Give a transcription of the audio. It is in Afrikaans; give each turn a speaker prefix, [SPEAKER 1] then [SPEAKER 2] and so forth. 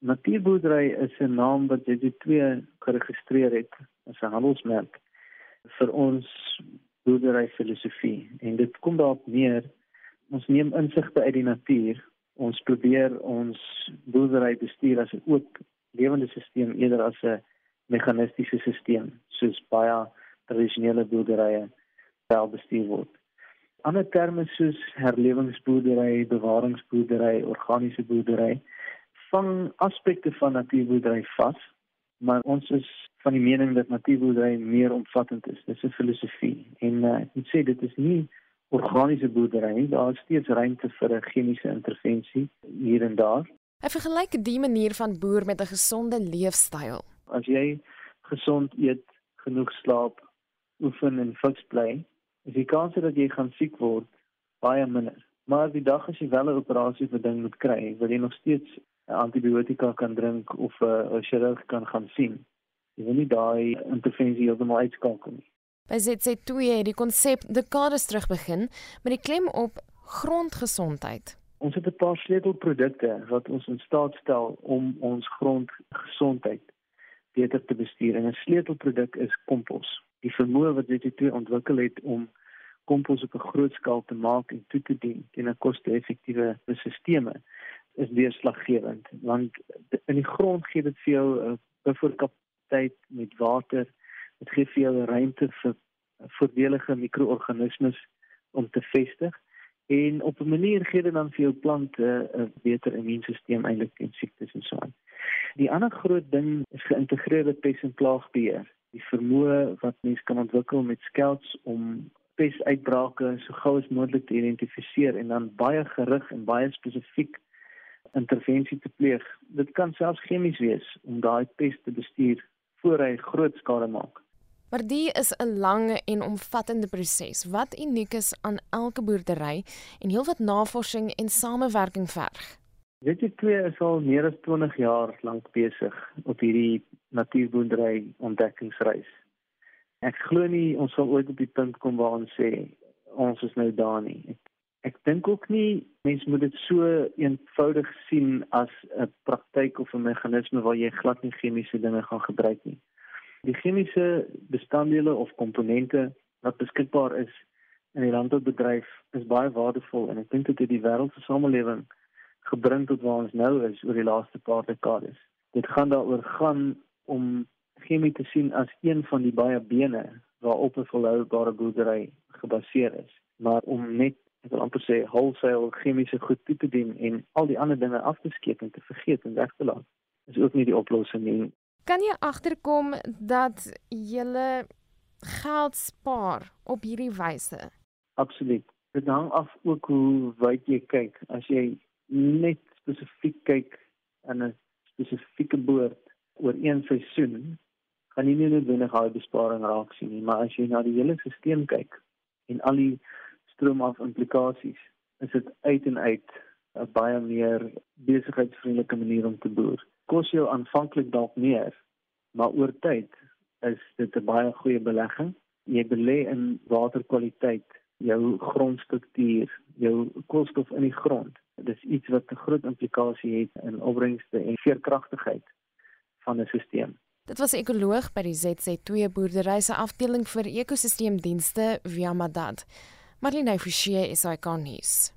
[SPEAKER 1] Natuurboerdery is 'n naam wat JJ2 geregistreer het as 'n handelsmerk vir ons boerdery filosofie en dit kom daarop neer ons neem insigte uit die natuur ons probeer ons boerdery bestuur as 'n oop lewende stelsel eerder as 'n meganistiese stelsel soos baie tradisionele boerderye wel bestuur word. Ander terme soos herlewingsboerdery, bewaringsboerdery, organiese boerdery vang aspekte van natuurboerdery vas, maar ons is van die mening dat natuurboerdery meer omvattend is. Dit is 'n filosofie en uh, ek moet sê dit is nie organiese boerdery, daar is steeds ruimte vir 'n chemiese intervensie hier en daar.
[SPEAKER 2] Hy vergelyk die manier van boer met 'n gesonde leefstyl.
[SPEAKER 1] As jy gesond eet, genoeg slaap, oefen en fiks bly, is die kans dat jy gaan siek word baie minder. Maar die dag as jy wel 'n operasie vir ding moet kry, wil jy nog steeds antibiotika kan drink of 'n chirurg kan gaan sien. Jy wil nie daai intervensie heeltemal uitskakel nie.
[SPEAKER 2] By ZC2 het die konsep dekades terug begin met die klem op grondgesondheid.
[SPEAKER 1] Ons het 'n paar sleutelprodukte wat ons in staat stel om ons grondgesondheid beter te bestuur. En 'n sleutelproduk is kompos. Die vermoë wat ZC2 ontwikkel het om kompos op 'n groot skaal te maak en toe te dien teen 'n koste-effektiewe stelsel is deurslaggewend want in die grond gee dit vir jou 'n bufferkapasiteit met water Dit gee vir jou ruimte vir voordelige mikroorganismes om te vestig en op 'n manier gee dit dan vir jou plante 'n beter immuunstelsel eintlik teen siektes en so aan. Die ander groot ding is geïntegreerde pes en plaagbeheer. Die vermoë wat mens kan ontwikkel met skelts om pesuitbrake so gou as moontlik te identifiseer en dan baie gerig en baie spesifiek intervensie te pleeg. Dit kan selfs chemies wees om daai pes te bestuur voor hy groot skade maak.
[SPEAKER 2] Maar die is 'n lang en omvattende proses wat uniek is aan elke boerdery en heelwat navorsing en samewerking verg.
[SPEAKER 1] Weet jy twee is al meer as 20 jaar lank besig op hierdie natuurboerdery ontdekkingsreis. Ek glo nie ons sal ooit op die punt kom waar ons sê ons is nou daar nie. Ek, ek dink ook nie mense moet dit so eenvoudig sien as 'n praktyk of 'n meganisme waar jy glad nie chemiese dinge gaan gebruik nie. Die chemiese bestanddele of komponente wat beskikbaar is in die landboubedryf is baie waardevol en ek dink dit het die wêreld se samelewing gebring tot waar ons nou is oor die laaste paar dekades. Dit gaan daaroor gaan om chemie te sien as een van die baie bene waarop 'n volhoubare boerdery gebaseer is, maar om net ek wil amper sê wholesale chemiese goed toe te dien en al die ander dinge af te skeep en te vergeet en weg te laat is ook nie die oplossing nie.
[SPEAKER 2] Kan jy agterkom dat jy geld spaar op hierdie wyse?
[SPEAKER 1] Absoluut. Dit hang af ook hoe wyd jy kyk. As jy net spesifiek kyk aan 'n spesifieke boord oor een seisoen, gaan jy nie noodwendig daai besparing raak sien nie, maar as jy na die hele stelsel kyk en al die stroom af implikasies, is dit uit en uit 'n baie meer besigheidsvriendelike manier om te boer kos jou aanvanklik dalk meer, maar oor tyd is dit 'n baie goeie belegging. Jy belê in waterkwaliteit, jou grondstruktuur, jou koolstof in die grond. Dit is iets wat 'n groot implikasie het in opbrengste en veerkragtigheid van 'n stelsel.
[SPEAKER 2] Dit was ekoloog by die ZC2 boerdery se afdeling vir ekosisteemdienste via Madad. Marlene Forsie is nuus.